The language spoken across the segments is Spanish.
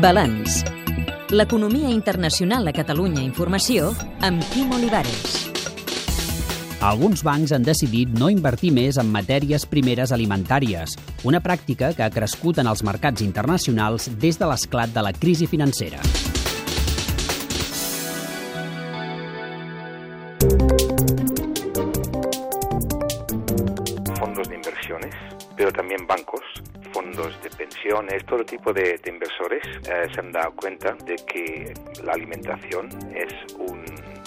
Balanç. L'economia internacional a Catalunya Informació amb Quim Olivares. Alguns bancs han decidit no invertir més en matèries primeres alimentàries, una pràctica que ha crescut en els mercats internacionals des de l'esclat de la crisi financera. fondos de inversiones, pero también bancos, fondos de pensiones, todo tipo de, de inversores eh, se han dado cuenta de que la alimentación es un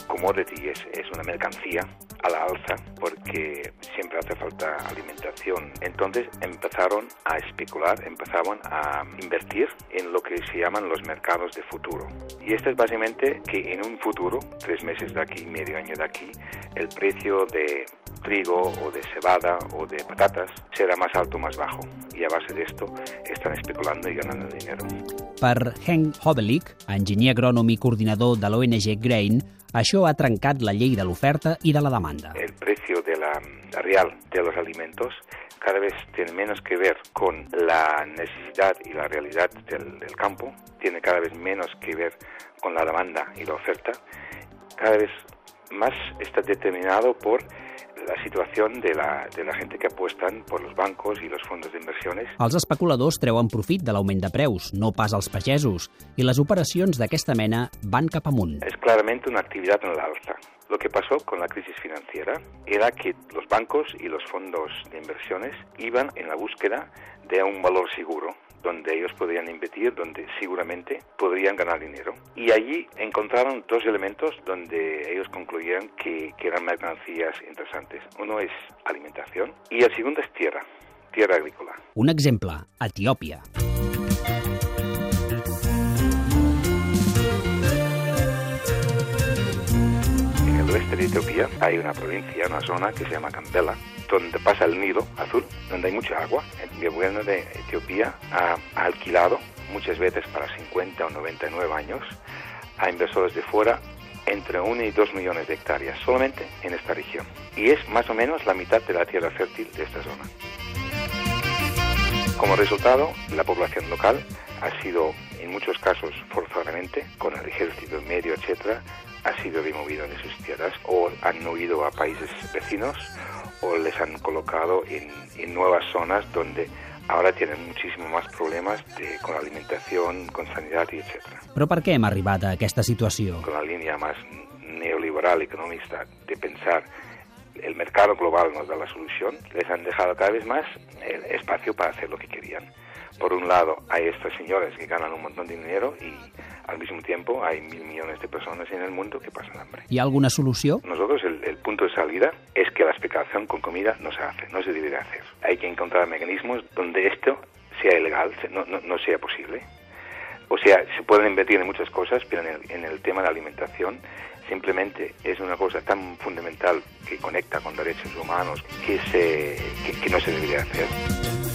commodity, es, es una mercancía a la alza porque siempre hace falta alimentación. Entonces empezaron a especular, empezaban a invertir en lo que se llaman los mercados de futuro. Y esto es básicamente que en un futuro, tres meses de aquí, medio año de aquí, el precio de trigo o de cebada o de patates serà más alto o más bajo. Y a base de esto están especulando y ganando dinero. Per Henk Hobelik, enginyer agrònom i coordinador de l'ONG Grain, això ha trencat la llei de l'oferta i de la demanda. El precio de la, real de los alimentos cada vez tiene menos que ver con la necesidad y la realidad del, del campo, tiene cada vez menos que ver con la demanda y la oferta, cada vez más está determinado por la situación de la, de la gente que apuestan por los bancos y los fondos de inversiones. Els especuladors treuen profit de l'augment de preus, no pas els pagesos, i les operacions d'aquesta mena van cap amunt. Es claramente una actividad en la alza. Lo que pasó con la crisis financiera era que los bancos y los fondos de inversiones iban en la búsqueda de un valor seguro, donde ellos podrían invertir, donde seguramente podrían ganar dinero. Y allí encontraron dos elementos donde ellos concluyeron que, que eran mercancías interesantes. Uno es alimentación y el segundo es tierra, tierra agrícola. Un exemple, Etiòpia. En Etiopía hay una provincia, una zona que se llama Gambela, donde pasa el Nilo azul, donde hay mucha agua. El gobierno de Etiopía ha alquilado muchas veces para 50 o 99 años a inversores de fuera entre 1 y 2 millones de hectáreas solamente en esta región. Y es más o menos la mitad de la tierra fértil de esta zona. Como resultado, la población local ha sido, en muchos casos, forzadamente, con el ejército en medio, etcétera, ha sido removida de sus tierras o han huido a países vecinos o les han colocado en, en nuevas zonas donde ahora tienen muchísimo más problemas de, con la alimentación, con sanidad y etcétera. Però per què hem arribat a aquesta situació? Con la línea más neoliberal economista de pensar el mercado global nos da la solución, les han dejado cada vez más el espacio para hacer lo que querían. Por un lado, hay estas señoras que ganan un montón de dinero y al mismo tiempo hay mil millones de personas en el mundo que pasan hambre. Ha alguna solució? Nosotros el, el punto de salida es que la especulación con comida no se hace, no se debe de hacer. Hay que encontrar mecanismos donde esto sea ilegal, no, no, no sea posible. O sea, se pueden invertir en muchas cosas, pero en el, en el tema de la alimentación simplemente es una cosa tan fundamental que conecta con derechos humanos que, se, que, que no se debería hacer.